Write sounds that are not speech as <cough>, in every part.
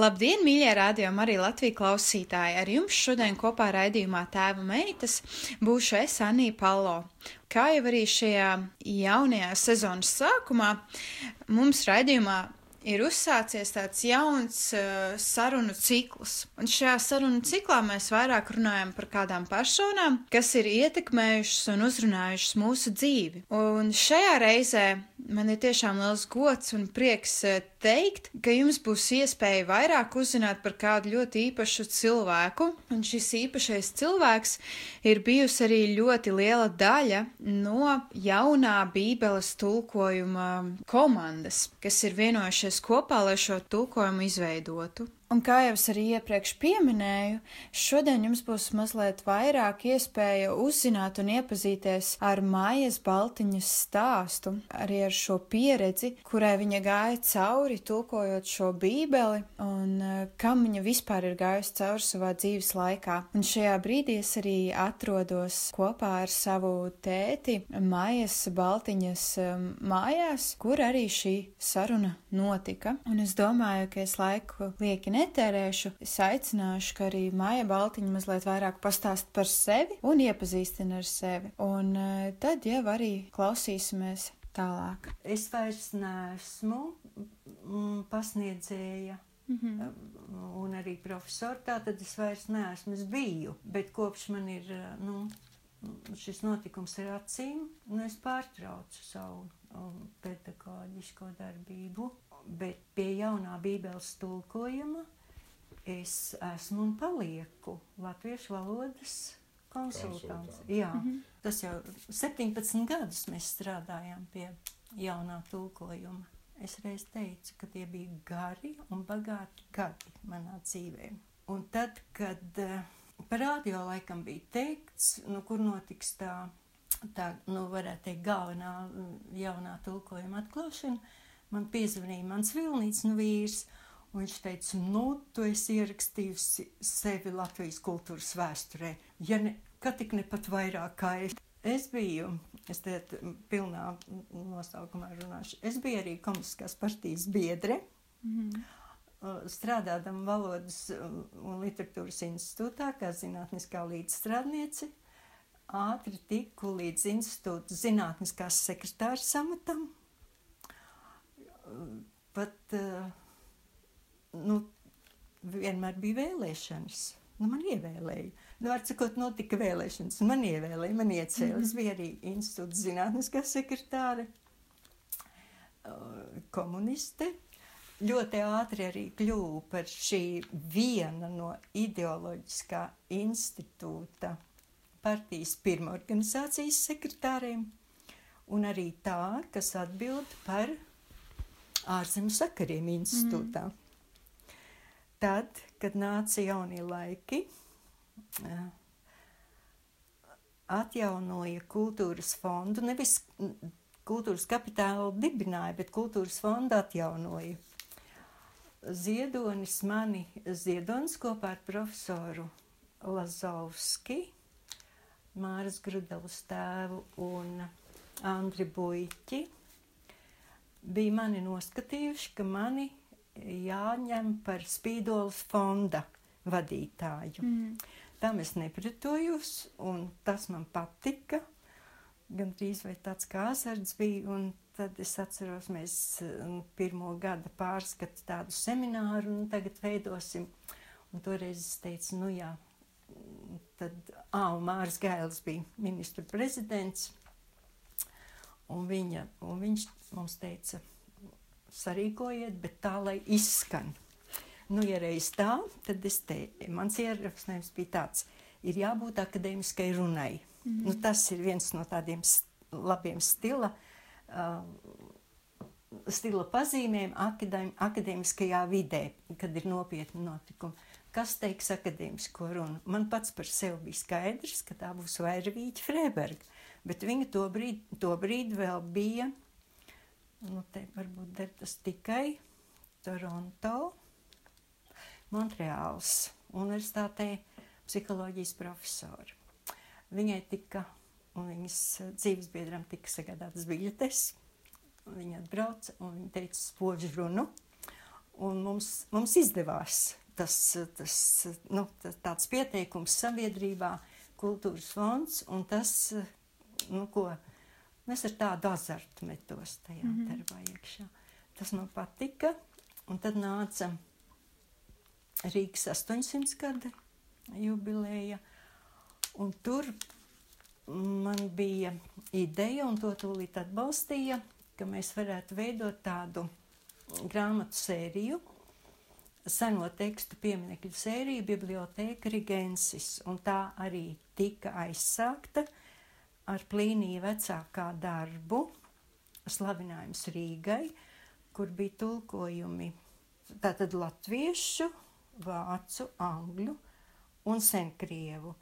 Labdien, mīļie rādījumi, arī Latvijas klausītāji! Ar jums šodien kopā raidījumā Tēva meitas būšu es Anija Palo. Kā jau arī šajā jaunajā sezonas sākumā, mums raidījumā ir uzsācies tāds jauns uh, sarunu cikls. Un šajā sarunu ciklā mēs vairāk runājam par kādām personām, kas ir ietekmējušas un uzrunājušas mūsu dzīvi. Un šajā reizē man ir tiešām liels gods un prieks uh, teikt, ka jums būs iespēja vairāk uzzināt par kādu ļoti īpašu cilvēku, un šis īpašais cilvēks ir bijusi arī ļoti liela daļa no jaunā Bībeles tulkojuma komandas, kas ir vienojušies kopā, lai šo tulkojumu izveidotu. Un kā jau es arī iepriekš pieminēju, šodien jums būs mazliet vairāk iespēja uzzināt un iepazīties ar Mājas Baltiņas stāstu, arī ar šo pieredzi, kurai viņa gāja cauri, tulkojot šo bībeli, un uh, kam viņa vispār ir gājusi cauri savā dzīves laikā. Un šajā brīdī es arī atrodos kopā ar savu tēti Mājas Baltiņas um, mājās, kur arī šī saruna notika. Un es domāju, ka es laiku lieki ne netērēšu. Es aicināšu, ka arī Māja Baltiņa mazliet vairāk pastāst par sevi un iepazīstina ar sevi. Un uh, tad jau arī klausīsimies tālāk. Es vairs neesmu mm, pasniedzēja. Mm -hmm. Un arī profesori tā tad es vairs neesmu. Es biju, bet kopš man ir eh, nu, šis notikums ar acīm, nu, es pārtraucu savu um, pedagoģisko darbību bet pie jaunā Bībeles tulkojuma es esmu un palieku latviešu valodas konsultants. Jā, mm -hmm. tas jau 17 gadus mēs strādājām pie jaunā tulkojuma. Es reiz teicu, ka tie bija gari un bagāti gadi manā dzīvē. Un tad, kad uh, par radio laikam bija teikts, nu, kur notiks tā, tā nu, varētu teikt, galvenā jaunā tulkojuma atklāšana, man piezvanīja mans vilnīts nu vīrs, un viņš teica, nu, tu esi ierakstījusi sevi Latvijas kultūras vēsturē, ja ne, ka tik ne pat vairāk kā es. Es biju, es te pilnā nosaukumā runāšu, es biju arī komunistiskās partijas biedre, mm. strādādam valodas un literatūras institūtā, kā zinātniskā līdzstrādniece, ātri tiku līdz institūta zinātniskās sekretāra samatam, pat uh, nu, vienmēr bija vēlēšanas. Nu, man ievēlēja. Nu, var sakot, notika vēlēšanas. Man ievēlēja, man iecēla. Mm -hmm. Es biju arī institūta zinātniskā sekretāre, komuniste. Ļoti ātri arī kļuvu par šī viena no ideoloģiskā institūta partijas pirmorganizācijas sekretāriem, un arī tā, kas atbild par ārzemju sakariem institūtā. Mm. Tad, kad nāca jaunie laiki, atjaunoja kultūras fondu, nevis kultūras kapitālu dibināja, bet kultūras fondu atjaunoja. Ziedonis mani, Ziedonis kopā ar profesoru Lazovski, Māras Grudelas tēvu un Andri Buiķi bija mani noskatījuši, ka mani jāņem par spīdolas fonda vadītāju. Mm. Tam es nepretojos, un tas man patika. Gan drīz vai tāds kā azarts bija, un tad es atceros, mēs um, pirmo gada pārskatu tādu semināru, un tagad veidosim. Un toreiz es teicu, nu jā, tad, ā, un Māris Gēls bija ministru prezidents, un, viņa, un viņš mums teica, sarīkojiet, bet tā, lai izskan. Nu, ja reiz tā, tad es te, mans ierosinājums bija tāds, ir jābūt akadēmiskai runai. Mm -hmm. nu, tas ir viens no tādiem labiem stila, uh, stila pazīmēm akadēm, akadēmiskajā vidē, kad ir nopietni notikumi. Kas teiks akadēmisko runu? Man pats par sevi bija skaidrs, ka tā būs Vairvīķa Freiberga, bet viņa to brīdi, to brīdi vēl bija, nu te varbūt der tas tikai Toronto, Montreāls universitātē psiholoģijas profesori. Viņai tika, un viņas dzīves biedram tika sagādātas biļetes. Viņa atbrauca un viņa teica spožu runu. Un mums, mums izdevās tas, tas, nu, tāds pieteikums sabiedrībā, kultūras fonds, un tas, nu, ko mēs ar tādu azartu metos tajā mm -hmm. darbā iekšā. Tas man patika, un tad nāca Rīgas 800 gada jubileja. Un tur man bija ideja, un to tūlīt atbalstīja, ka mēs varētu veidot tādu grāmatu sēriju, seno tekstu pieminekļu sēriju, Bibliotēka Rigensis, un tā arī tika aizsākta ar plīnija vecākā darbu, slavinājums Rīgai, kur bija tulkojumi tātad latviešu, vācu, angļu, un senkrievu.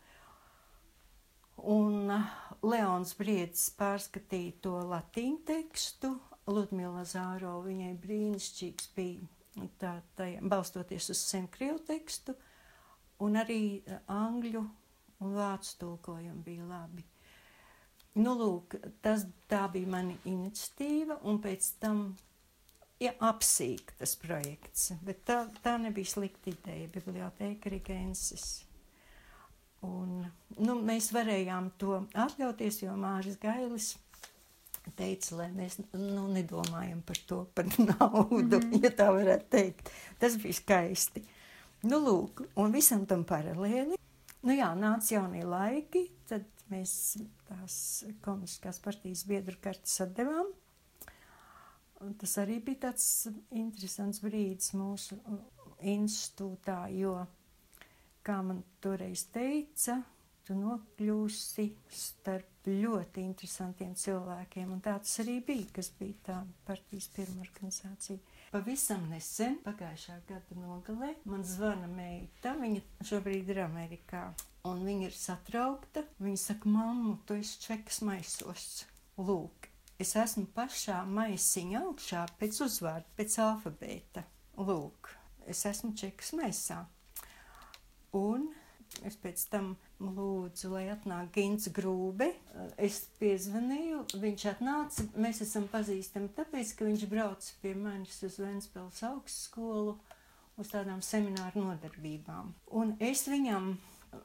Un uh, Leons Briedis pārskatīja to latīņu tekstu, Ludmila Zāro viņai brīnišķīgs bija tā, tā, balstoties uz senkrievu tekstu, un arī uh, angļu un vācu tulkojumi bija labi. Nu, lūk, tas, tā bija mana iniciatīva, un pēc tam ja, apsīktas projekts, bet tā, tā nebija slikta ideja, bibliotēka Rigensis. Un, nu, mēs varējām to atļauties, jo Māris Gailis teica, lai mēs nu, nedomājam par to, par <laughs> naudu, mm -hmm. ja tā varētu teikt. Tas bija skaisti. Nu, lūk, un visam tam paralēli, nu jā, nāca jaunie laiki, tad mēs tās komunistiskās partijas biedru kartas atdevām. Un tas arī bija tāds interesants brīdis mūsu institūtā, jo kā man toreiz teica, tu nokļūsi starp ļoti interesantiem cilvēkiem, un tāds arī bija, kas bija tā partijas pirmā organizācija. Pavisam nesen, pagājušā gada nogalē, man zvana meita, viņa šobrīd ir Amerikā, un viņa ir satraukta. Viņa saka, mammu, tu esi čekas maisos. Lūk, es esmu pašā maisiņa augšā pēc uzvārda, pēc alfabēta. Lūk, es esmu čekas maisā. Un es pēc tam lūdzu, lai atnāk Gins Grūbe. Es piezvanīju, viņš atnāca. Mēs esam pazīstami tāpēc, ka viņš brauc pie manis uz Ventspils augstskolu uz tādām semināru nodarbībām. Un es viņam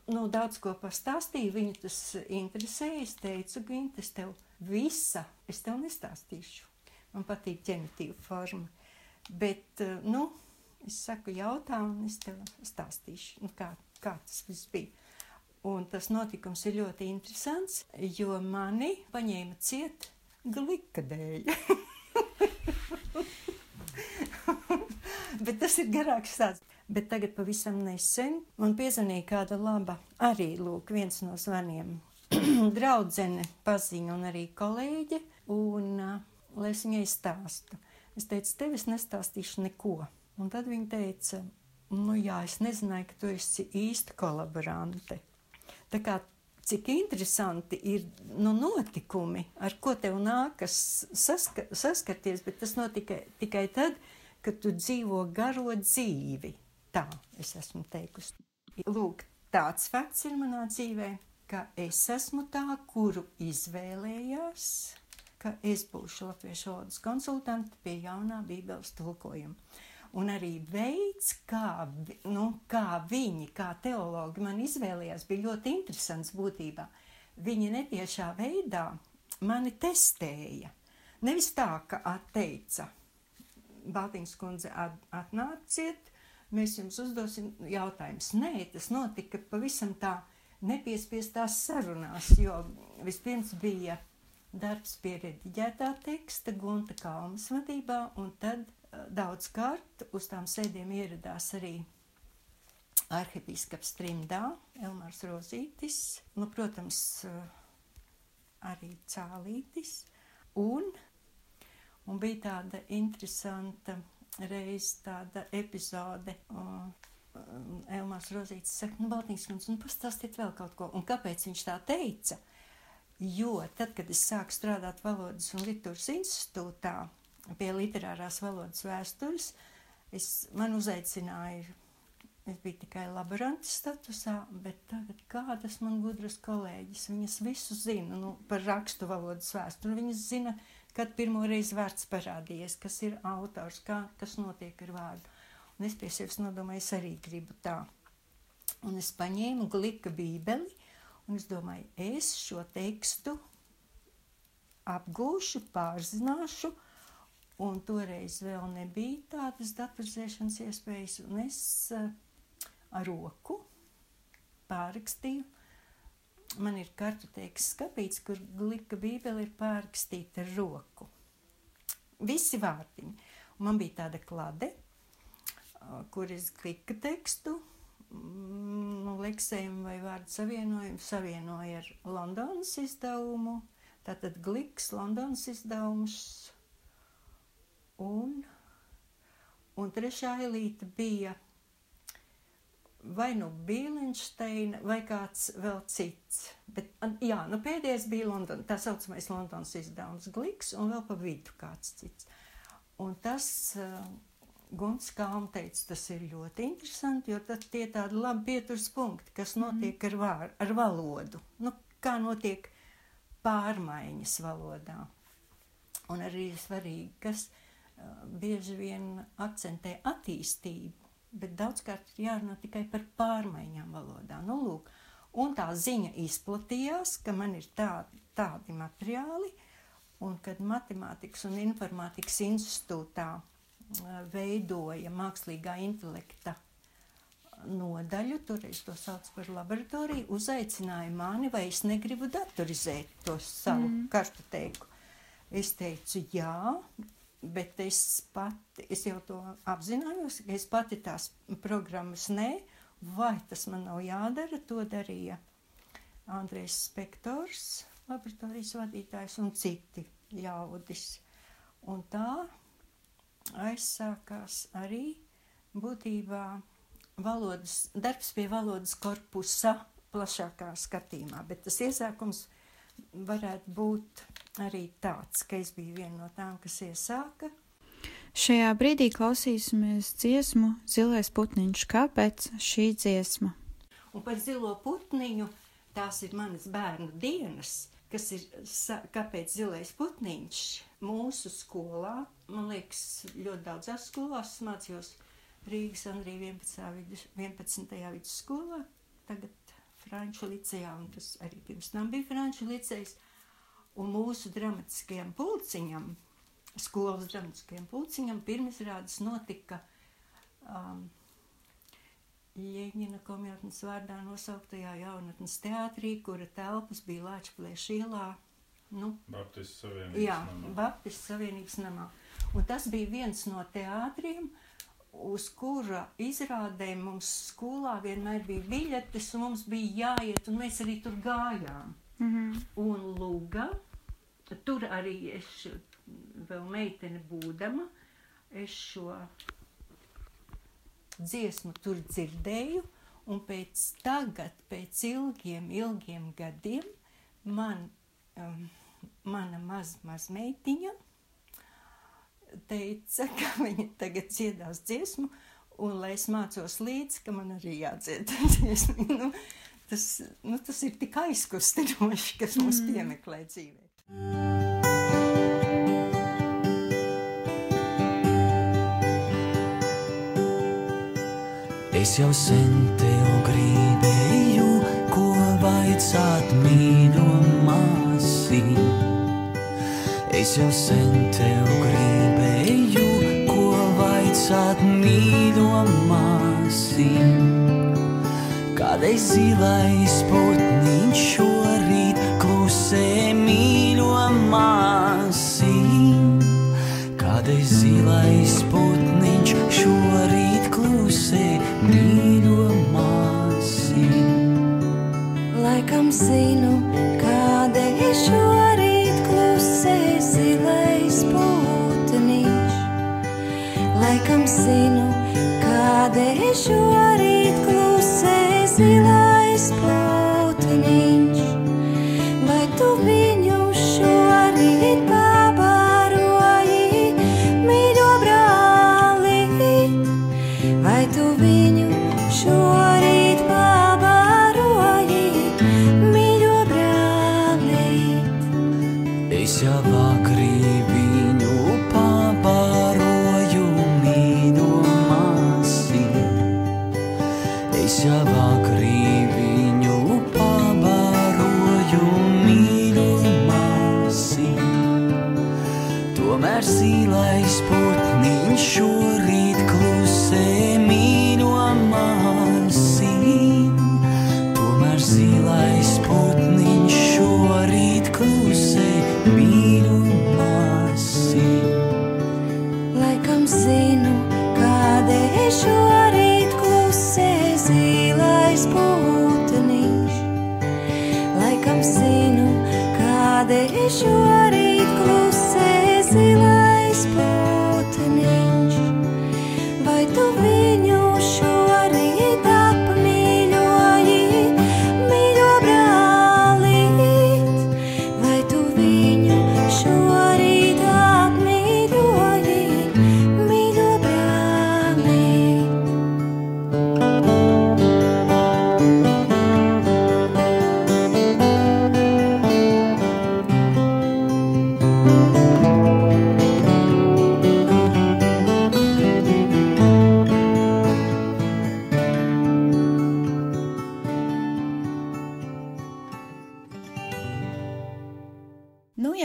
nu, daudz ko pastāstīju, viņu tas interesēja. Es teicu, Gint, es tev visa, es tev nestāstīšu. Man patīk ģenitīva forma. Bet, nu, Es saku, jautā, un es tev stāstīšu, nu, kā, kā tas viss bija. Un tas notikums ir ļoti interesants, jo mani paņēma ciet glika dēļ. <laughs> Bet tas ir garāks stāsts. Bet tagad pavisam nesen man piezvanīja kāda laba, arī lūk, viens no zvaniem. <clears throat> Draudzene paziņa un arī kolēģe, un uh, lai es viņai stāstu. Es teicu, tev es nestāstīšu neko. Un tad viņa teica, nu jā, es nezināju, ka tu esi īsta kolaborante. Tā kā cik interesanti ir nu, notikumi, ar ko tev nākas saska saskarties, bet tas notika tikai tad, kad tu dzīvo garo dzīvi. Tā es esmu teikusi. Lūk, tāds fakts ir manā dzīvē, ka es esmu tā, kuru izvēlējās, ka es būšu latviešu valodas konsultante pie jaunā bībeles tulkojuma un arī veids, kā, nu, kā viņi, kā teologi man izvēlējās, bija ļoti interesants būtībā. Viņi netiešā veidā mani testēja. Nevis tā, ka atteica, Baltiņas kundze at, atnāciet, mēs jums uzdosim jautājumus. Nē, tas notika pavisam tā nepiespiestās sarunās, jo vispirms bija darbs pie rediģētā teksta Gunta Kalmas vadībā, un tad daudz kārt uz tām sēdēm ieradās arī arhipīskaps Trimdā, Elmārs Rozītis, nu, protams, arī cālītis. Un, un bija tāda interesanta reize, tāda epizode. Uh, Elmārs Rozīts saka, nu, Baltīs, nu, pastāstiet vēl kaut ko. Un kāpēc viņš tā teica? Jo tad, kad es sāku strādāt Valodas un Literatūras institūtā pie literārās valodas vēstures, es, man uzaicināja Es biju tikai laboranta statusā, bet tagad kādas man gudras kolēģis, viņas visu zina nu, par rakstu valodas vēsturi. Viņas zina, kad pirmo reizi vārds parādījies, kas ir autors, kā, kas notiek ar vārdu. Un es pie sevis nodomāju, es arī gribu tā. Un es paņēmu glika bībeli, un es domāju, es šo tekstu apgūšu, pārzināšu, un toreiz vēl nebija tādas datorizēšanas iespējas, un es uh, ar roku pārrakstīju. Man ir kartoteikas skapīts, kur glika bībele ir pārrakstīta ar roku. Visi vārtiņi. Un man bija tāda klade, kur es klika tekstu, mm, nu, leksējumu vai vārdu savienojumu savienoju ar Londonas izdevumu. Tātad gliks, Londonas izdevums. Un, un trešā elīte bija vai nu Bīlensteina vai kāds vēl cits. Bet, jā, nu pēdējais bija London, tā saucamais Londonas izdevums Gliks un vēl pa vidu kāds cits. Un tas uh, Guns Kalm teica, tas ir ļoti interesanti, jo tad tie tādi labi pieturs punkti, kas mhm. notiek mm. ar, vār, ar valodu. Nu, kā notiek pārmaiņas valodā. Un arī svarīgi, kas uh, bieži vien akcentē attīstību bet daudzkārt ir jārunā tikai par pārmaiņām valodā. Nu, lūk, un tā ziņa izplatījās, ka man ir tādi, tādi materiāli, un kad Matemātikas un Informātikas institūtā veidoja mākslīgā intelekta nodaļu, toreiz to sauc par laboratoriju, uzaicināja mani, vai es negribu datorizēt to savu mm. kartoteiku. Es teicu, jā, bet es pati, es jau to apzinājos, ka es pati tās programmas nē, vai tas man nav jādara, to darīja Andrēs Spektors, laboratorijas vadītājs un citi ļaudis. Un tā aizsākās arī būtībā valodas, darbs pie valodas korpusa plašākā skatījumā, bet tas iesākums varētu būt arī tāds, ka es biju viena no tām, kas iesāka. Šajā brīdī klausīsimies dziesmu Zilais putniņš. Kāpēc šī dziesma? Un par zilo putniņu tās ir manas bērnu dienas, kas ir, kāpēc zilais putniņš mūsu skolā, man liekas, ļoti daudzās skolās mācījos Rīgas Andrija 11. 11. vidusskolā, tagad Franču licejā, un tas arī pirms tam bija Franču licejs. Un mūsu dramatiskajam pulciņam, skolas dramatiskajam pulciņam, pirmizrādes notika um, Jēņina komjotnes vārdā nosauktajā jaunatnes teātrī, kura telpas bija Lāčplēš ielā. Nu, Baptistu Savienības jā, namā. Baptistu Savienības namā. Un tas bija viens no teātriem, uz kura izrādē mums skolā vienmēr bija biļetes, un mums bija jāiet, un mēs arī tur gājām. Mm -hmm. Un lūga, tur arī es vēl meitene būdama, es šo dziesmu tur dzirdēju, un pēc tagad, pēc ilgiem, ilgiem gadiem, man, um, mana maz, maz meitiņa teica, ka viņa tagad dziedās dziesmu, un lai es mācos līdzi, ka man arī jādzied <laughs> dziesmu. Nu, tas, nu, tas ir tik aizkustinoši, kas mums mm. piemeklē dzīvē. Es jau sen tev gribēju, ko vaicāt mīļo māsī. Es jau sen tev gribēju, vaicāt mīļo māsī. Kādreiz zilais putniņš šorīt klusē mīļo māsī. Kādreiz zilais putniņš šorīt klusē mīļo māsī. Laikam zinu, kādēļ šorīt Laikam zinu, kādēļ šorīt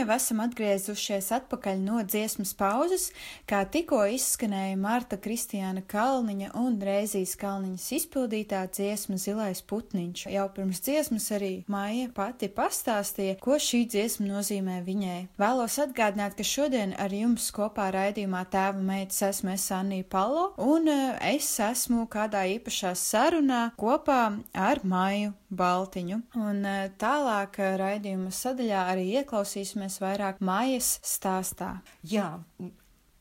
jau esam atgriezušies atpakaļ no dziesmas pauzes, kā tikko izskanēja Marta Kristiāna Kalniņa un Reizijas Kalniņas izpildītā dziesma Zilais putniņš. Jau pirms dziesmas arī Maija pati pastāstīja, ko šī dziesma nozīmē viņai. Vēlos atgādināt, ka šodien ar jums kopā raidījumā tēva meitas esmu es Annija Palo, un eh, es esmu kādā īpašā sarunā kopā ar Maiju Baltiņu. Un eh, tālāk eh, raidījuma sadaļā arī ieklausīsimies vairāk mājas stāstā. Jā,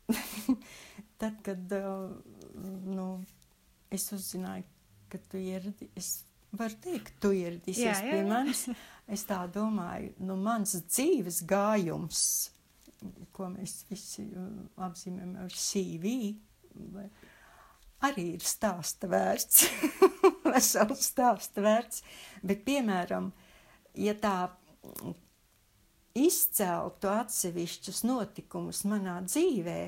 <laughs> tad, kad uh, nu, es uzzināju, ka tu ieradies, es varu teikt, tu ieradīsies pie manis. Es tā domāju, nu, mans dzīves gājums, ko mēs visi apzīmējam ar CV, vai, arī ir stāsta vērts. <laughs> Vesels stāsta vērts. Bet, piemēram, ja tā izceltu atsevišķus notikumus manā dzīvē,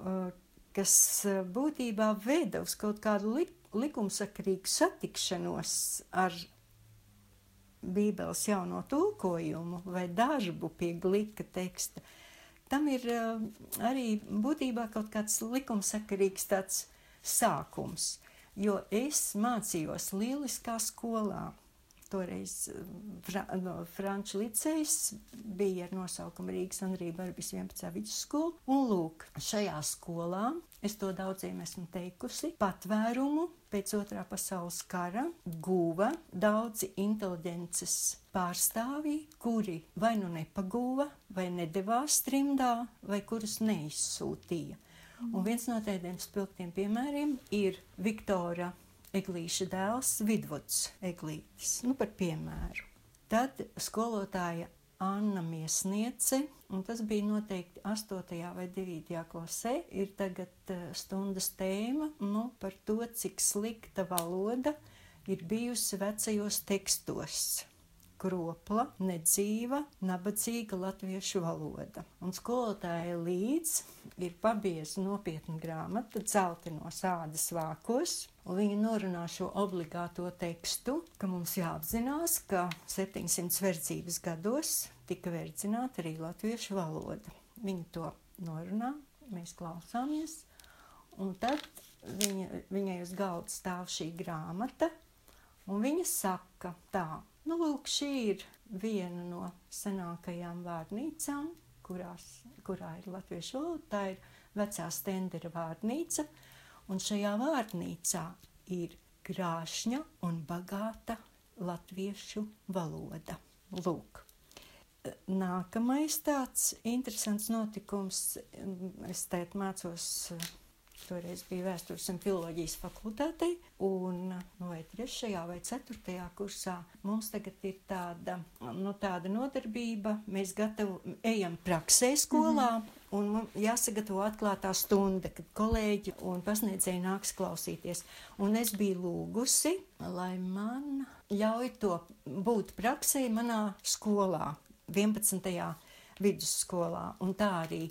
uh, kas uh, būtībā veda uz kaut kādu li likumsakarīgu satikšanos ar Bībeles jauno tulkojumu vai darbu pie glika teksta, tam ir uh, arī būtībā kaut kāds likumsakarīgs tāds sākums. Jo es mācījos lieliskā skolā. Toreiz eh, fra, no, Franču licejs bija ar nosaukumu Rīgas un Rībarbis 11. vidusskola. Un lūk, šajā skolā, es to daudziem esmu teikusi, patvērumu pēc otrā pasaules kara guva daudzi inteliģences pārstāvji, kuri vai nu nepagūva, vai nedavās trimdā, vai kurus neizsūtīja. Un viens no tādiem spilgtiem piemēriem ir Viktora Eglīša dēls Vidvuds Eglītis. Nu, par piemēru. Tad skolotāja Anna Miesniece, un tas bija noteikti 8. vai 9. klasē, ir tagad uh, stundas tēma nu, par to, cik slikta valoda ir bijusi vecajos tekstos kropla, nedzīva, nabadzīga latviešu valoda. Un skolotāja līdz ir pabieza nopietna grāmata, dzeltenos ādas vākos, un viņa norunā šo obligāto tekstu, ka mums jāapzinās, ka 700 verdzības gados tika verdzināta arī latviešu valoda. Viņa to norunā, mēs klausāmies, un tad viņa, viņai uz galda stāv šī grāmata, un viņa saka tā, Nu, lūk, šī ir viena no senākajām vārnīcām, kurās, kurā ir latviešu valoda. Tā ir vecā stendera vārnīca, un šajā vārnīcā ir grāšņa un bagāta latviešu valoda. Lūk. nākamais tāds interesants notikums, es tēt mācos Toreiz bija vēstures un filozofijas fakultātei, un nu, vai trešajā vai ceturtajā kursā mums tagad ir tāda, nu, tāda nodarbība. Mēs gatavu, ejam praksē skolā, mm -hmm. Un mums jāsagatavo atklātā stunda, kad kolēģi un pasniedzēji nāks klausīties. Un es biju lūgusi, lai man ļauj to būt praksē manā skolā, 11. vidusskolā, un tā arī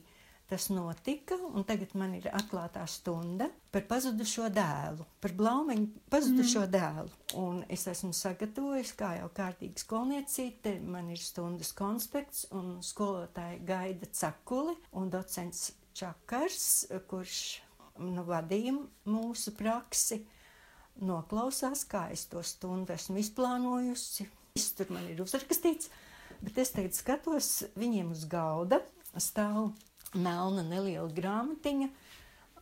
Tas notika, un tagad man ir atklātā stunda par pazudušo dēlu, par blaumeņu pazudušo mm. dēlu. Un es esmu sagatavojis, kā jau kārtīgi skolniecīte, man ir stundas konspekts, un skolotāja gaida cakuli, un docents Čakars, kurš nu, vadīja mūsu praksi, noklausās, kā es to stundu esmu izplānojusi. Viss tur man ir uzrakstīts, bet es tagad skatos viņiem uz galda, stāv melna neliela grāmatiņa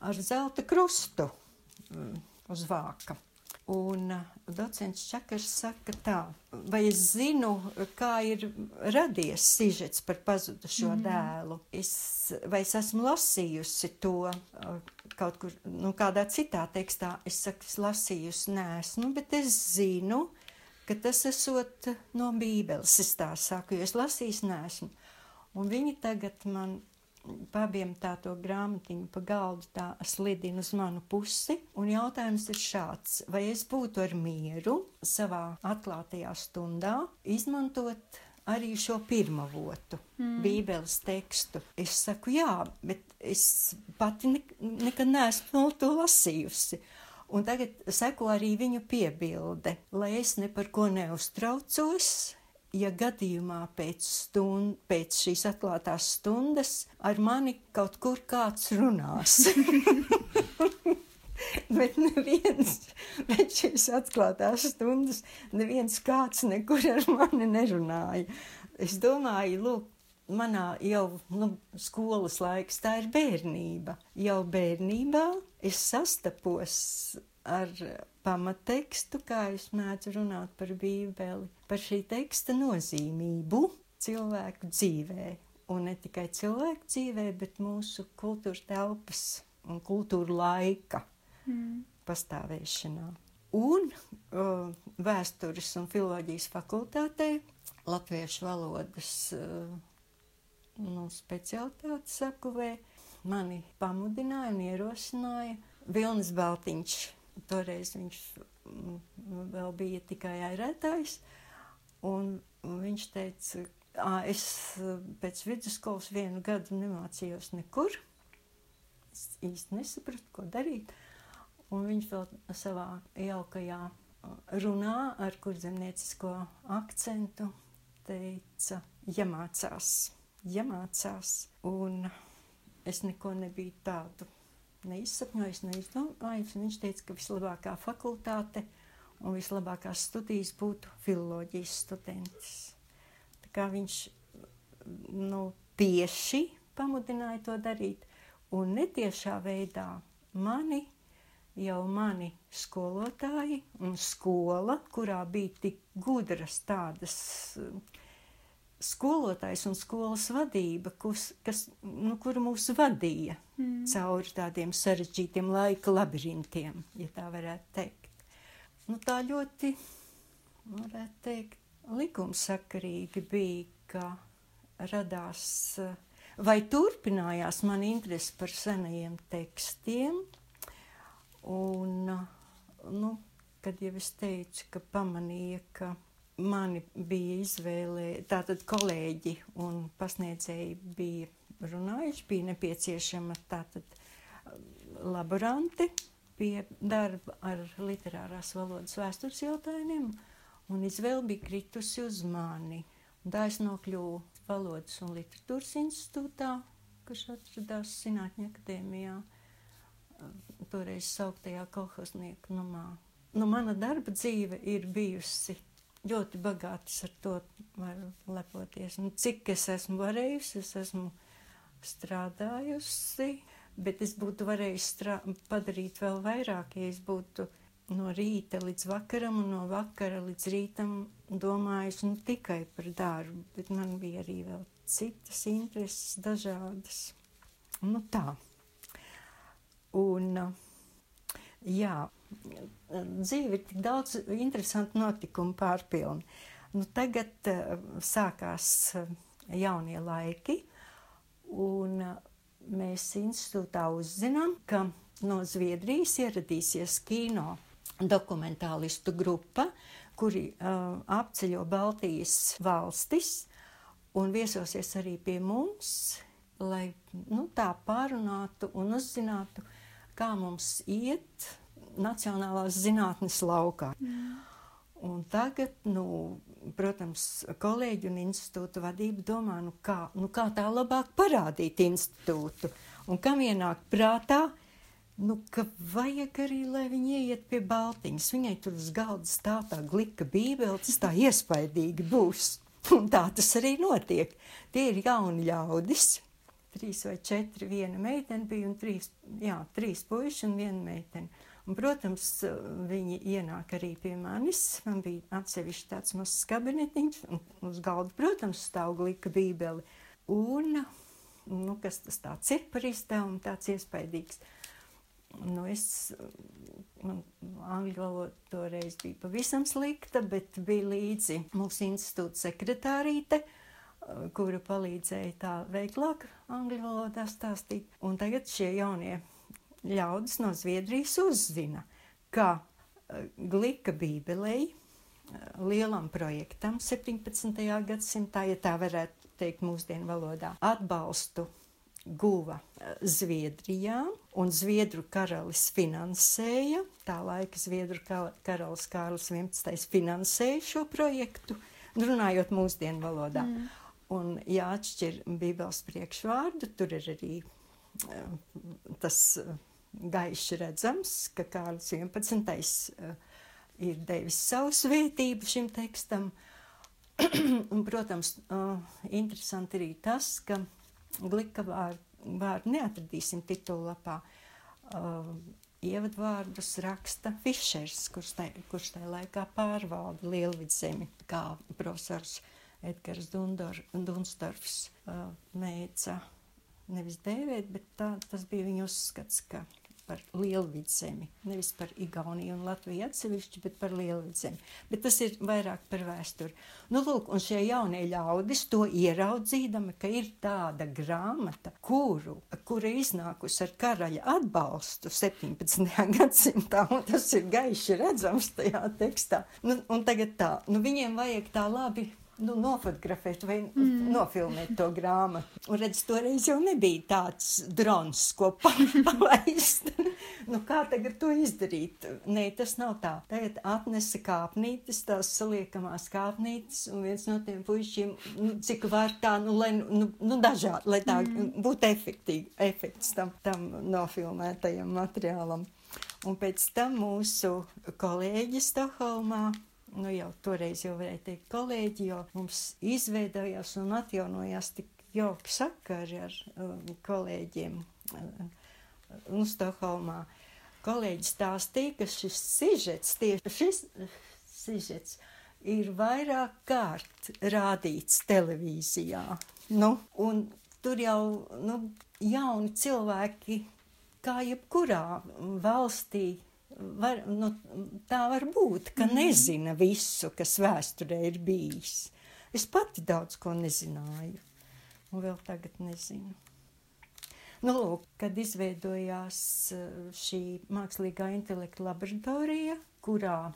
ar zelta krustu mm, uz vāka. Un uh, docents Čakars saka tā, vai es zinu, kā ir radies sižets par pazudušo mm. dēlu? Es, vai es esmu lasījusi to uh, kaut kur, nu, kādā citā tekstā? Es saku, es lasījusi, nesmu, bet es zinu, ka tas esot no bībeles, es tā saku, jo es lasījusi, nesmu. Un viņi tagad man Pabiem tā to grāmatiņu pa galdu tā slidina uz manu pusi, un jautājums ir šāds, vai es būtu ar mieru savā atklātajā stundā izmantot arī šo pirmo votu, mm. Bībeles tekstu. Es saku, jā, bet es pati ne, nekad neesmu to lasījusi. Un tagad seko arī viņu piebilde, lai es ne par ko neuztraucos, ja gadījumā pēc, stund, pēc šīs atklātās stundas ar mani kaut kur kāds runās. <laughs> Bet neviens, pēc šīs atklātās stundas, neviens kāds nekur ar mani nerunāja. Es domāju, lūk, manā jau nu, skolas laiks, tā ir bērnība. Jau bērnībā es sastapos ar pamattekstu, kā es mēdzu runāt par Bībeli, par šī teksta nozīmību cilvēku dzīvē. Un ne tikai cilvēku dzīvē, bet mūsu kultūra telpas un kultūra laika mm. pastāvēšanā. Un uh, vēstures un filozofijas fakultātē latviešu valodas uh, nu, specialitātes sakuvē mani pamudināja un ierosināja Vilnis Baltiņš Toreiz viņš mm, vēl bija tikai airētājs, un viņš teica, es pēc vidusskolas vienu gadu nemācījos nekur. Es īsti nesapratu, ko darīt. Un viņš vēl savā jaukajā runā ar kurzemniecisko akcentu teica, jāmācās, jāmācās. Un es neko nebiju tādu neizsapņojis, neizdomājis. Viņš teica, ka vislabākā fakultāte un vislabākās studijas būtu filoloģijas students. Tā kā viņš nu, tieši pamudināja to darīt, un netiešā veidā mani, jau mani skolotāji un skola, kurā bija tik gudras tādas skolotājs un skolas vadība, kus, kas, nu, kuru mūs vadīja mm. cauri tādiem sarežģītiem laika labirintiem, ja tā varētu teikt. Nu, tā ļoti, varētu teikt, likumsakarīgi bija, ka radās vai turpinājās man interesi par senajiem tekstiem, un, nu, kad jau es teicu, ka pamanīja, ka mani bija izvēlē, tātad kolēģi un pasniedzēji bija runājuši, bija nepieciešama tātad um, laboranti pie darba ar literārās valodas vēstures jautājumiem, un izvēle bija kritusi uz mani. Un tā es nokļuvu Valodas un literatūras institūtā, kas atradās Zinātņu akadēmijā, um, toreiz sauktajā kolhoznieku numā. Nu, mana darba dzīve ir bijusi ļoti bagātas ar to varu lepoties. Un cik es esmu varējusi, es esmu strādājusi, bet es būtu varējusi padarīt vēl vairāk, ja es būtu no rīta līdz vakaram un no vakara līdz rītam domājis nu, tikai par darbu, bet man bija arī vēl citas intereses dažādas. Nu tā. Un, jā, dzīve ir tik daudz interesantu notikumu pārpilni. Nu, tagad uh, sākās uh, jaunie laiki, un uh, mēs institūtā uzzinām, ka no Zviedrijas ieradīsies kino dokumentālistu grupa, kuri uh, apceļo Baltijas valstis un viesosies arī pie mums, lai nu, tā pārunātu un uzzinātu, kā mums iet nacionālās zinātnes laukā. Mm. Un tagad, nu, protams, kolēģi un institūta vadība domā, nu kā, nu kā tā labāk parādīt institūtu. Un kam ienāk prātā, nu, ka vajag arī, lai viņi ieiet pie Baltiņas. Viņai tur uz galda stāv tā glika bībele, tas tā iespaidīgi būs. Un tā tas arī notiek. Tie ir jauni ļaudis. Trīs vai četri, viena meitene bija un trīs, jā, trīs puiši un viena meitene. Un, protams, viņi ienāk arī pie manis. Man bija atsevišķi tāds mazs kabinetiņš, un uz galda, protams, stāv glika bībeli. Un, nu, kas tas tāds ir par izdevumu, tāds iespaidīgs. Nu, es, man angļu valoda toreiz bija pavisam slikta, bet bija līdzi mūsu institūta sekretārīte, kura palīdzēja tā veiklāk angļu valodā stāstīt. Un tagad šie jaunie ļaudis no Zviedrijas uzzina, ka glika bībelei lielam projektam 17. gadsimtā, ja tā varētu teikt mūsdienu valodā, atbalstu guva eh, Zviedrijā, un Zviedru karalis finansēja, tā laika Zviedru karalis Kārlis 11. finansēja šo projektu, runājot mūsdienu valodā. Mm. Un jāatšķir Bībeles priekšvārdu, tur ir arī tas gaiši redzams, ka Kārlis 11. Uh, ir devis savu svētību šim tekstam. <clears throat> un, protams, uh, interesanti arī tas, ka glika vārdu, vārdu neatradīsim titulapā. Uh, ievadvārdus raksta Fišers, kurš tajā, kurš tajā laikā pārvalda Lielvidzemi, kā profesors Edgars Dundor, Dunstorfs mēģina nevis dēvēt, bet tā, tas bija viņa uzskats, ka par lielvidzemi. Nevis par Igauniju un Latviju atsevišķi, bet par lielvidzemi. Bet tas ir vairāk par vēsturi. Nu, lūk, un šie jaunie ļaudis to ieraudzīdami, ka ir tāda grāmata, kuru, kura iznākusi ar karaļa atbalstu 17. <laughs> gadsimtā, un tas ir gaiši redzams tajā tekstā. Nu, un tagad tā, nu viņiem vajag tā labi nu, nofotografēt vai mm. nofilmēt to grāmatu. Un redz, toreiz jau nebija tāds drons, ko <laughs> palaist. nu, kā tagad to izdarīt? Nē, tas nav tā. Tagad atnesa kāpnītes, tās saliekamās kāpnītes, un viens no tiem puišiem, nu, cik var tā, nu, lai, nu, nu dažādi, lai tā mm. būtu efektīgi, efekts tam, tam nofilmētajam materiālam. Un pēc tam mūsu kolēģi Stokholmā nu jau toreiz jau varēja teikt kolēģi, jo mums izveidojās un atjaunojās tik jauki sakari ar um, kolēģiem uh, nu, Stokholmā. Kolēģi stāstīja, ka šis sižets, tieši šis sižets, ir vairāk kārt rādīts televīzijā. Nu, un tur jau nu, jauni cilvēki, kā jebkurā valstī, var, nu, tā var būt, ka mm. nezina visu, kas vēsturē ir bijis. Es pati daudz ko nezināju, un vēl tagad nezinu. Nu, lūk, kad izveidojās eh, šī mākslīgā intelekta laboratorija, kurā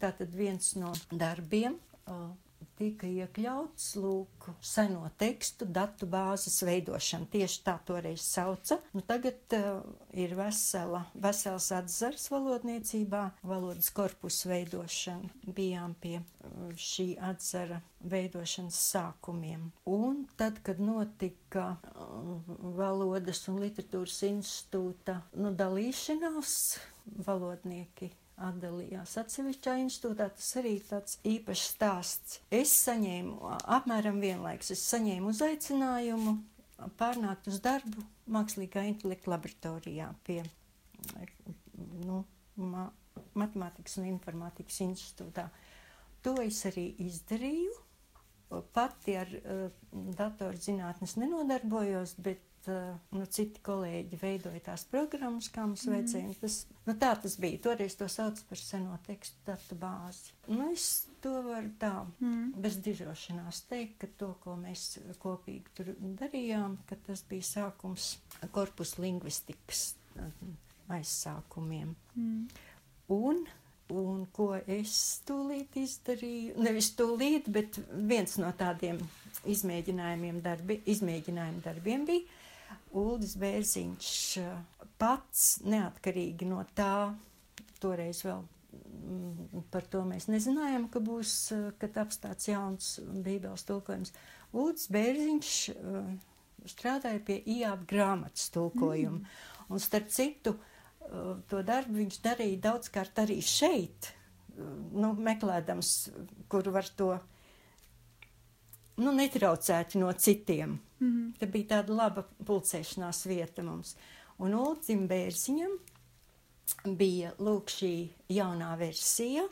tātad viens no darbiem uh, tika iekļauts lūk, seno tekstu datu bāzes veidošana. Tieši tā toreiz sauca. Nu, tagad uh, ir vesela, vesels atzars valodniecībā, valodas korpusu veidošana. Bijām pie uh, šī atzara veidošanas sākumiem. Un tad, kad notika uh, valodas un literatūras institūta nu, dalīšanās, valodnieki atdalījās atsevišķā institūtā. Tas arī tāds īpašs stāsts. Es saņēmu apmēram vienlaikus, es saņēmu uzaicinājumu pārnākt uz darbu mākslīgā intelekta laboratorijā pie nu, Matemātikas un informātikas institūtā. To es arī izdarīju. Pati ar uh, datorzinātnes nenodarbojos, bet uh, nu, citi kolēģi veidoja tās programmas, kā mums mm. vajadzēja. Tas, nu, tā tas bija. Toreiz to sauc par seno tekstu datu bāzi. Nu, es to varu tā mm. bez dižošanās teikt, ka to, ko mēs kopīgi tur darījām, ka tas bija sākums korpus lingvistikas aizsākumiem. Mm. Un, un ko es tūlīt izdarīju, nevis tūlīt, bet viens no tādiem izmēģinājumiem, darbi, izmēģinājumu darbiem bija Uldis Bērziņš pats neatkarīgi no tā, toreiz vēl mm, par to mēs nezinājām, ka būs, kad apstāts jauns bībeles tulkojums. Uldis Bērziņš strādāja pie IAB grāmatas tulkojuma. Mm. Un starp citu, to darbu viņš darīja daudzkārt arī šeit, nu, meklēdams, kur var to nu, netraucēt no citiem. Mm -hmm. Tā bija tāda laba pulcēšanās vieta mums. Un Ulcim Bērziņam bija lūk šī jaunā versija,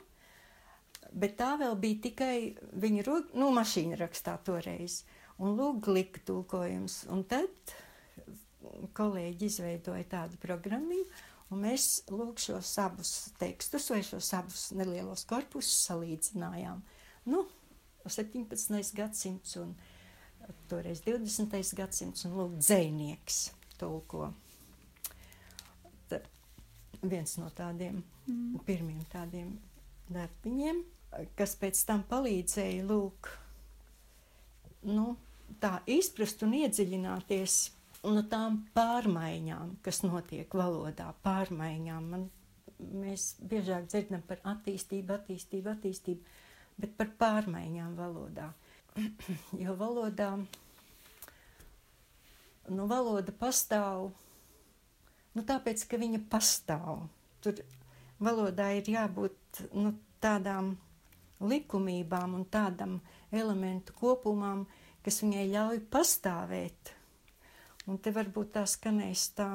bet tā vēl bija tikai viņa nu, mašīna rakstā toreiz. Un lūk, glika tulkojums. Un tad kolēģi izveidoja tādu programmu, un mēs lūk šos abus tekstus vai šos abus nelielos korpusus salīdzinājām. Nu, 17. gadsimts un toreiz 20. gadsimts un lūk dzēnieks tulko. Tad viens no tādiem mm. pirmiem tādiem darbiņiem, kas pēc tam palīdzēja lūk, nu, tā izprast un iedziļināties no tām pārmaiņām, kas notiek valodā, pārmaiņām. Man, mēs biežāk dzirdam par attīstību, attīstību, attīstību, bet par pārmaiņām valodā. <clears throat> jo valodā, nu, valoda pastāv, nu, tāpēc, ka viņa pastāv. Tur valodā ir jābūt nu, tādām likumībām un tādam elementu kopumam, kas viņai ļauj pastāvēt Un te varbūt tā skanēs tā,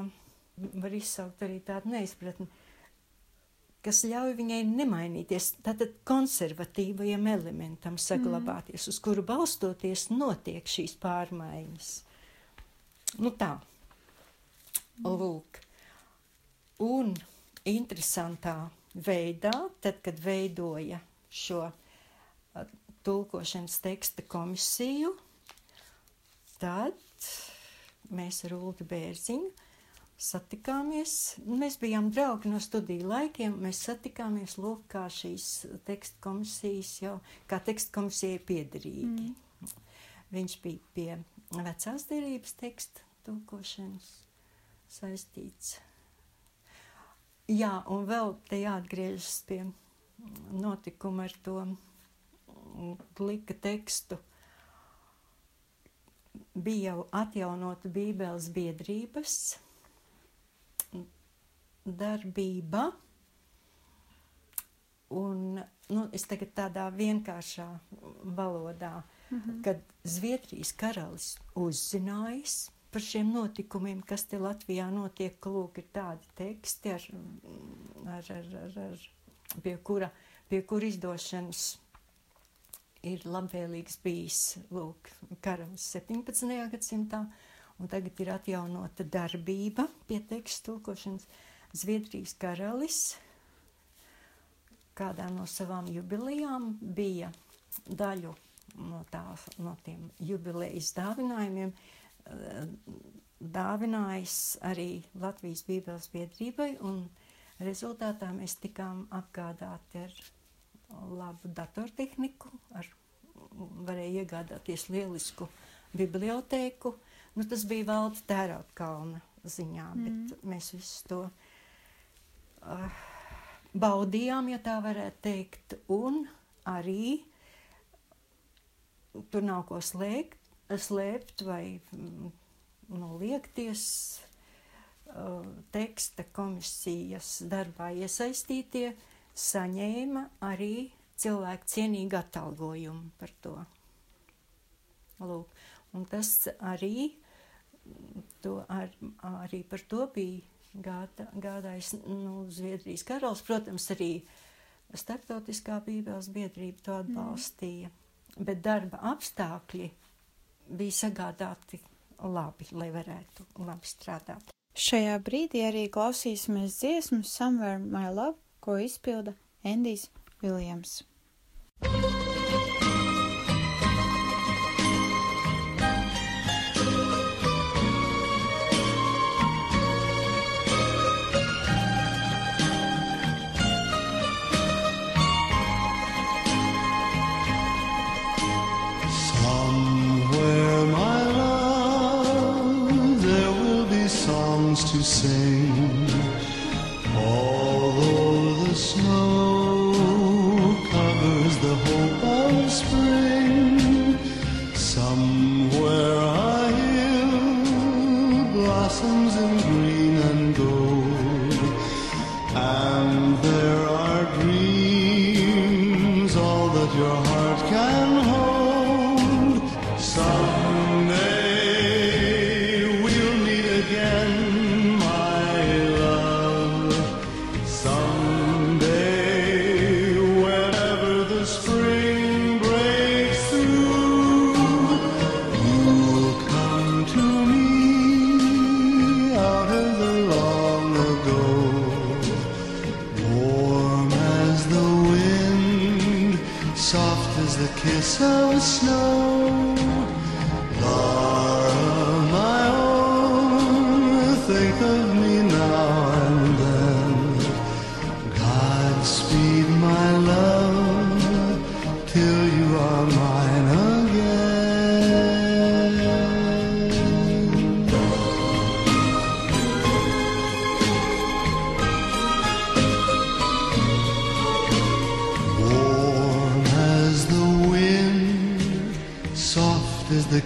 var izsaukt arī tādu neizpratni, kas ļauj viņai nemainīties, tātad konservatīvajam elementam saglabāties, mm. uz kuru balstoties notiek šīs pārmaiņas. Nu tā, lūk. Un interesantā veidā, tad, kad veidoja šo tulkošanas teksta komisiju, tad mēs ar Ulu Bērziņu satikāmies. Mēs bijām draugi no studiju laikiem. Mēs satikāmies lūk, kā šīs teksta komisijas jau, kā teksta komisija ir piederīgi. Mm. Viņš bija pie vecās derības teksta tulkošanas saistīts. Jā, un vēl te jāatgriežas pie notikuma ar to glika tekstu bija jau atjaunota Bībeles biedrības darbība. Un, nu, es tagad tādā vienkāršā valodā, mm -hmm. kad Zviedrijas karalis uzzinājis par šiem notikumiem, kas te Latvijā notiek, lūk ir tādi teksti, ar, ar, ar, ar, ar, pie, kura, pie kura izdošanas ir labvēlīgs bijis lūk, karalis 17. gadsimtā, un tagad ir atjaunota darbība pie tekstu tulkošanas. Zviedrijas karalis kādā no savām jubilejām bija daļu no, tā, no tiem jubilejas dāvinājumiem eh, dāvinājis arī Latvijas Bībeles biedrībai, un rezultātā mēs tikām apgādāti ar labu datortehniku, ar, varēja iegādāties lielisku bibliotēku. Nu, tas bija valda tērauda kalna ziņā, mm. bet mēs visu to uh, baudījām, ja tā varētu teikt, un arī tur nav ko slēgt, slēpt vai mm, noliekties uh, teksta komisijas darbā iesaistītie saņēma arī cilvēku cienīgu atalgojumu par to. Lūk, un tas arī, to ar, arī par to bija gādā, gādājis nu, Zviedrijas karalis. Protams, arī starptautiskā bībeles biedrība to atbalstīja. Mm. Bet darba apstākļi bija sagādāti labi, lai varētu labi strādāt. Šajā brīdī arī klausīsimies dziesmu Somewhere My Love, ko izpilda Endijs Viljams.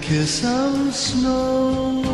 Kiss of snow.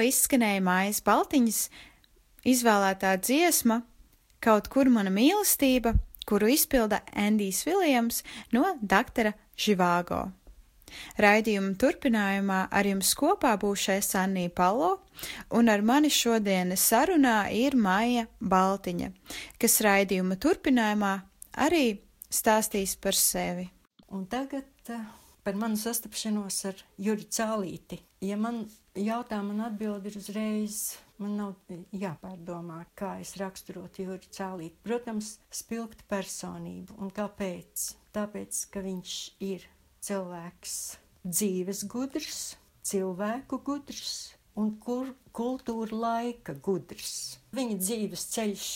Tikko izskanēja mājas baltiņas, izvēlētā dziesma Kaut kur mana mīlestība, kuru izpilda Endijs Viljams no Daktora Živāgo. Raidījuma turpinājumā ar jums kopā būšais Annija Palo, un ar mani šodienas sarunā ir Maija Baltiņa, kas raidījuma turpinājumā arī stāstīs par sevi. Un tagad uh, par manu sastapšanos ar Juri Cālīti. Ja man jautā, man atbild ir uzreiz, man nav jāpārdomā, kā es raksturotu Juri Cālīti. Protams, spilgt personību. Un kāpēc? Tāpēc, ka viņš ir cilvēks dzīves gudrs, cilvēku gudrs un kur, kultūra laika gudrs. Viņa dzīves ceļš,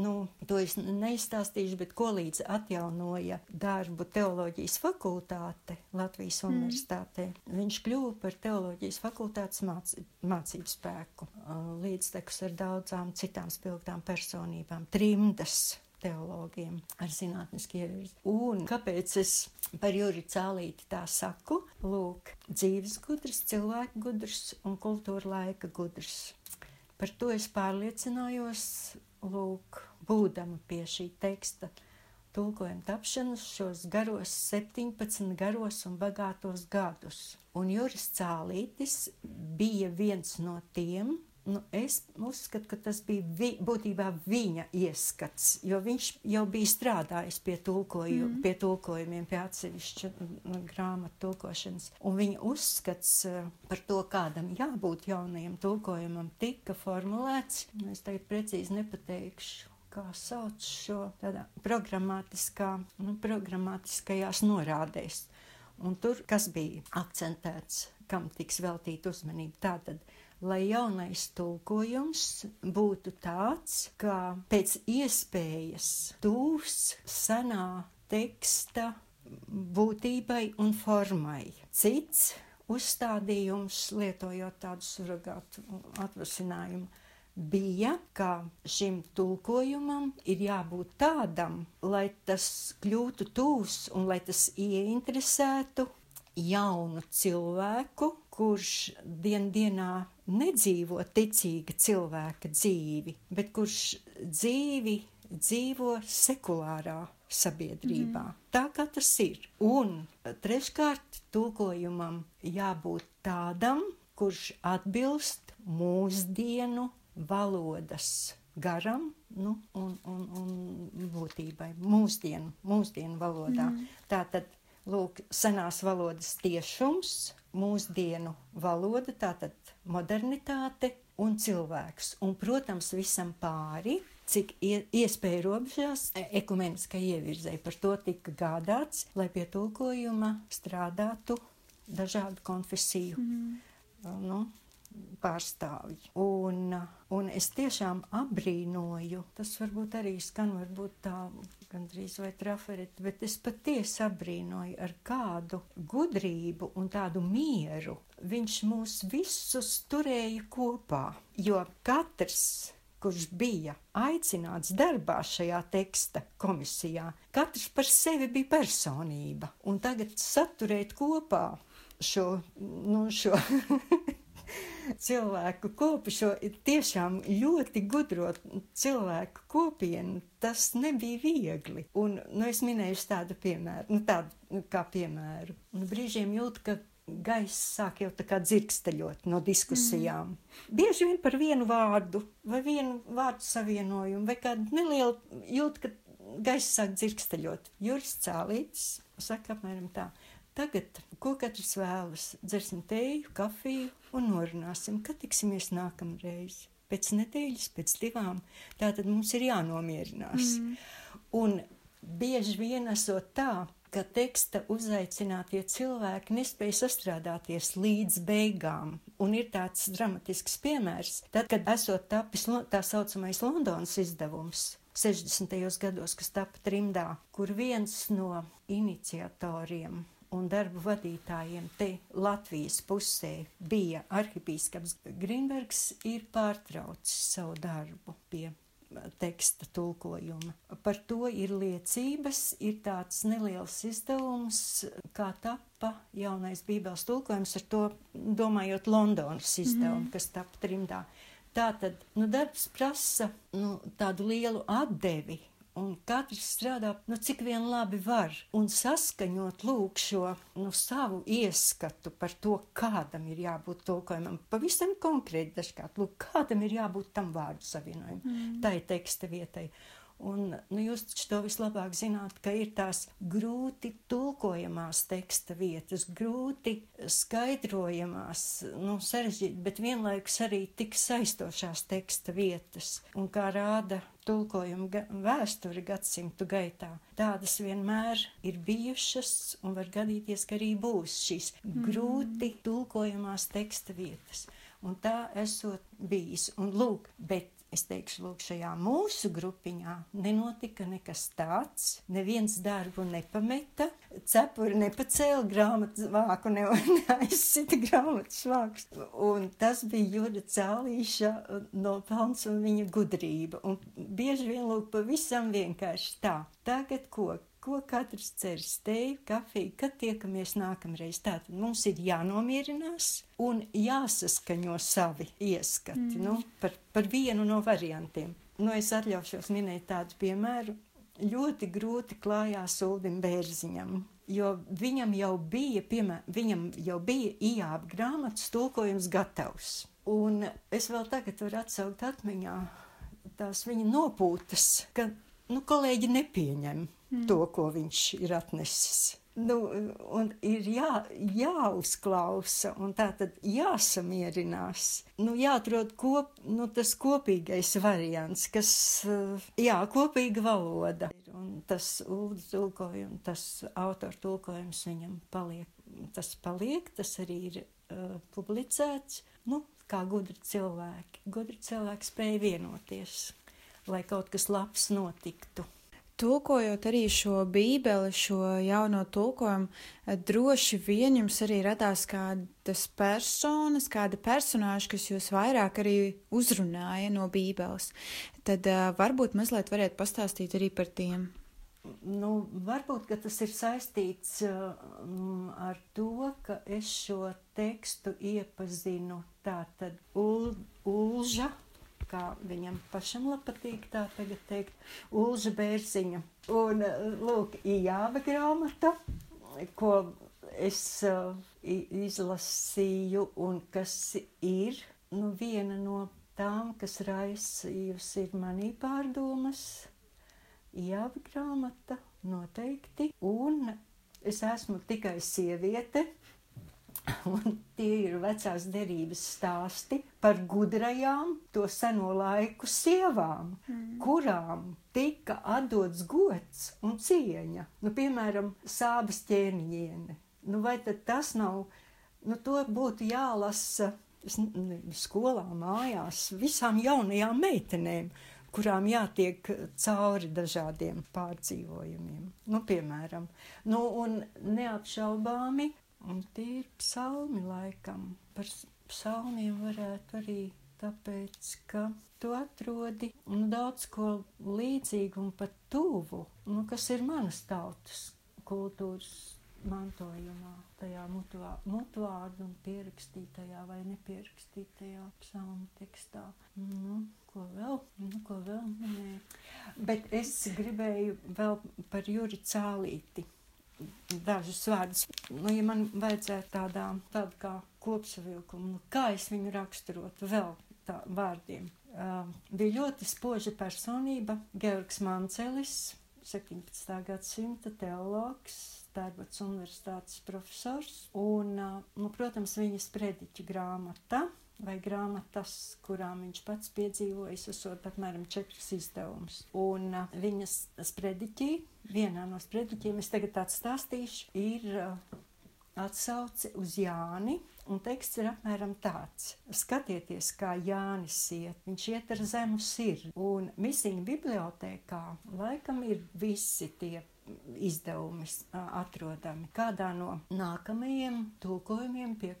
nu, to es neizstāstīšu, bet ko līdz atjaunoja darbu teoloģijas fakultāte Latvijas mm. universitātē. Viņš kļuva par teoloģijas fakultātes māc, mācību spēku, līdztekus ar daudzām citām spilgtām personībām, trimdas teologiem ar zinātnisku ievirzi. Un kāpēc es par Juri Cālīti tā saku? Lūk, dzīves gudrs, cilvēku gudrs un kultūra laika gudrs. Par to es pārliecinājos, lūk, būdama pie šī teksta tulkojuma tapšanas šos garos 17 garos un bagātos gadus. Un Juris Cālītis bija viens no tiem, Nu, es uzskatu, ka tas bija vi, būtībā viņa ieskats, jo viņš jau bija strādājis pie, tulkoju, mm. pie tulkojumiem, pie atsevišķa grāmatu tulkošanas. Un viņa uzskats uh, par to, kādam jābūt jaunajam tulkojumam, tika formulēts. Es tagad precīzi nepateikšu, kā sauc šo tādā programmatiskā, nu, programmatiskajās norādēs. Un tur, kas bija akcentēts, kam tiks veltīta uzmanība, tātad, lai jaunais tulkojums būtu tāds, kā pēc iespējas tūs senā teksta būtībai un formai. Cits uzstādījums, lietojot tādu surrogātu atvasinājumu, bija, ka šim tulkojumam ir jābūt tādam, lai tas kļūtu tūs un lai tas ieinteresētu jaunu cilvēku, kurš dien dienā nedzīvo ticīga cilvēka dzīvi, bet kurš dzīvi dzīvo sekulārā sabiedrībā. Mm. Tā kā tas ir. Un treškārt, tulkojumam jābūt tādam, kurš atbilst mūsdienu valodas garam nu, un, un, un būtībai, mūsdienu, mūsdienu valodā. Mm. Tātad, lūk, senās valodas tiešums, mūsdienu valoda, tātad modernitāte un cilvēks. Un, protams, visam pāri, cik iespēja robežās, e, ekumeniskā ievirzē. Par to tika gādāts, lai pie tulkojuma strādātu dažādu konfesiju. Mm. Nu, pārstāvji. Un, un es tiešām abrīnoju, tas varbūt arī skan, varbūt tā gandrīz vai trafereti, bet es patiesi abrīnoju ar kādu gudrību un tādu mieru. Viņš mūs visus turēja kopā, jo katrs kurš bija aicināts darbā šajā teksta komisijā, katrs par sevi bija personība. Un tagad saturēt kopā šo, nu, šo <laughs> cilvēku kopu, šo tiešām ļoti gudro cilvēku kopienu, tas nebija viegli. Un, nu, es minēju tādu piemēru, nu, tādu nu, kā piemēru. Un brīžiem jūt, ka gaiss sāk jau tā kā dzirksteļot no diskusijām. Mm. Bieži vien par vienu vārdu vai vienu vārdu savienojumu vai kādu nelielu jūt, ka gaiss sāk dzirksteļot. Juris Cālītis saka apmēram tā. Tagad, ko katrs vēlas, dzersim teju, kafiju un norunāsim, kad tiksimies nākamreiz. Pēc nedēļas, pēc divām, tā tad mums ir jānomierinās. Mm. Un bieži vien esot tā, ka teksta uzaicinātie cilvēki nespēja sastrādāties līdz beigām. Un ir tāds dramatisks piemērs, tad, kad esot tapis tā saucamais Londonas izdevums. 60. gados, kas tapa trimdā, kur viens no iniciatoriem un darbu vadītājiem te Latvijas pusē bija arhipīskaps Grinbergs, ir pārtraucis savu darbu pie teksta tulkojuma. Par to ir liecības, ir tāds neliels izdevums, kā tapa jaunais bībeles tulkojums, ar to domājot Londonas izdevumu, mm. kas tapa trimdā. Tā tad nu, darbs prasa nu, tādu lielu atdevi un katrs strādā, nu, cik vien labi var, un saskaņot lūk šo nu, savu ieskatu par to, kādam ir jābūt tulkojumam. Pavisam konkrēti dažkārt, lūk, kādam ir jābūt tam vārdu savienojumam, mm. tai teksta vietai. Un, nu, jūs taču to vislabāk zināt, ka ir tās grūti tulkojamās teksta vietas, grūti skaidrojamās, nu, sarežģīti, bet vienlaikus arī tik saistošās teksta vietas. Un kā rāda tulkojuma vēsture gadsimtu gaitā, tādas vienmēr ir bijušas un var gadīties, ka arī būs šīs mm. grūti tulkojamās teksta vietas. Un tā esot bijis. Un lūk, bet Es teikšu, lūk, šajā mūsu grupiņā nenotika nekas tāds. Neviens darbu nepameta, cepuri nepacēla grāmatu vāku, ne, <laughs> neaizsita grāmatas vākus. Un tas bija Juda Cēlīša nopelns un viņa gudrība. Un bieži vien lūk pavisam vienkārši tā. Tagad ko? Ko katrs ceras, teju, kafiju, kad tiekamies nākamreiz. Tātad mums ir jānomierinās un jāsaskaņo savi ieskati mm. nu, par, par vienu no variantiem. Nu, es atļaušos minēt tādu piemēru. Ļoti grūti klājās Uldim Bērziņam, jo viņam jau bija, piemēram, viņam jau bija ijāba grāmatas tulkojums gatavs. Un es vēl tagad varu atsaukt atmiņā tās viņa nopūtas, ka nu, kolēģi nepieņem mm. to, ko viņš ir atnesis. Nu, un ir jā, jāuzklausa, un tā tad jāsamierinās. Nu, jāatrod kop, nu, tas kopīgais variants, kas, jā, kopīga valoda. Un tas ūdens tulkojums, tas autora tulkojums viņam paliek. Tas paliek, tas arī ir uh, publicēts, nu, kā gudri cilvēki. Gudri cilvēki spēja vienoties, lai kaut kas labs notiktu tulkojot arī šo bībeli, šo jauno tulkojumu, eh, droši vien jums arī radās kādas personas, kāda personāža, kas jūs vairāk arī uzrunāja no bībeles. Tad uh, varbūt mazliet varētu pastāstīt arī par tiem. Nu, varbūt tas ir saistīts um, ar to, ka es šo tekstu iepazinu tātad ul, Ulža kā viņam pašam patīk tā tagad teikt, Ulža Bērziņa. Un, lūk, Ijāva grāmata, ko es uh, izlasīju un kas ir, nu, viena no tām, kas raisījusi ir manī pārdomas, Ijāva grāmata noteikti, un es esmu tikai sieviete, Un tie ir vecās derības stāsti par gudrajām, to seno laiku sievām, mm. kurām tika atdots gods un cieņa. Nu, piemēram, sābas ķēniņiene. Nu, vai tas nav, nu, to būtu jālasa skolā, mājās, visām jaunajām meitenēm, kurām jātiek cauri dažādiem pārdzīvojumiem. Nu, piemēram, nu, neapšaubāmi Un tie ir psalmi laikam. Par psalmiem varētu arī tāpēc, ka tu atrodi nu, daudz ko līdzīgu un pat tuvu, nu, kas ir manas tautas kultūras mantojumā, tajā mutvārdu un pierakstītajā vai nepierakstītajā psalmu tekstā. Nu, ko vēl, nu, ko vēl minēt. Bet es gribēju vēl par Juri Cālīti dažus vārdus. Nu, ja man vajadzētu tādā, tādu kā kopsavilkumu, nu, kā es viņu raksturotu vēl tā vārdiem. Uh, bija ļoti spoža personība, Georgs Mancelis, 17. gadsimta teologs, Tērбats universitātes profesors, un, uh, nu, protams, viņa sprediķa grāmata vai grāmatas, kurām viņš pats piedzīvojis, esot apmēram četrus izdevumus. Un uh, viņas sprediķī, vienā no sprediķiem, es tagad atstāstīšu, ir uh, atsauce uz Jāni, un teksts ir apmēram tāds. Skatieties, kā Jānis iet, viņš iet ar zemu sirdi, un misiņu bibliotēkā laikam ir visi tie izdevumi atrodami kādā no nākamajiem tulkojumiem, pie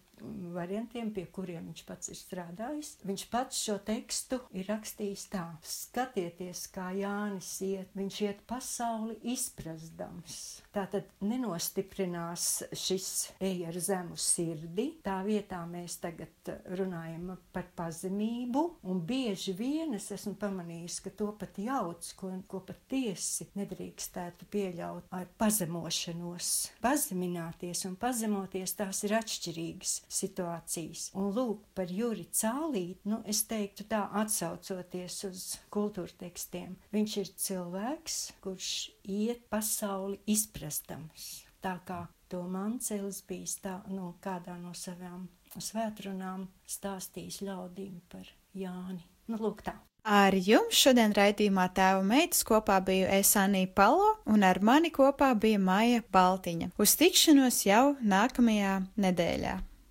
variantiem, pie kuriem viņš pats ir strādājis. Viņš pats šo tekstu ir rakstījis tā: Skatieties, kā Jānis iet, viņš iet pasauli izprastams. Tā tad nenostiprinās šis ej ar zemu sirdi. Tā vietā mēs tagad runājam par pazemību, un bieži vien es esmu pamanījis, ka to pat jauc, ko, ko patiesi nedrīkstētu pieļaut ar pazemošanos. Pazemināties un pazemoties tās ir atšķirīgas situācijas. Un lūk, par Juri Cālīti, nu, es teiktu tā, atsaucoties uz kultūra tekstiem. Viņš ir cilvēks, kurš iet pasauli izprastams. Tā kā to Mancelis bija tā, nu, kādā no savām svētrunām stāstījis ļaudīm par Jāni. Nu, lūk tā. Ar jums šodien raidījumā tēva meitas kopā biju Esanija Palo un ar mani kopā bija Maija Baltiņa. Uz tikšanos jau nākamajā nedēļā.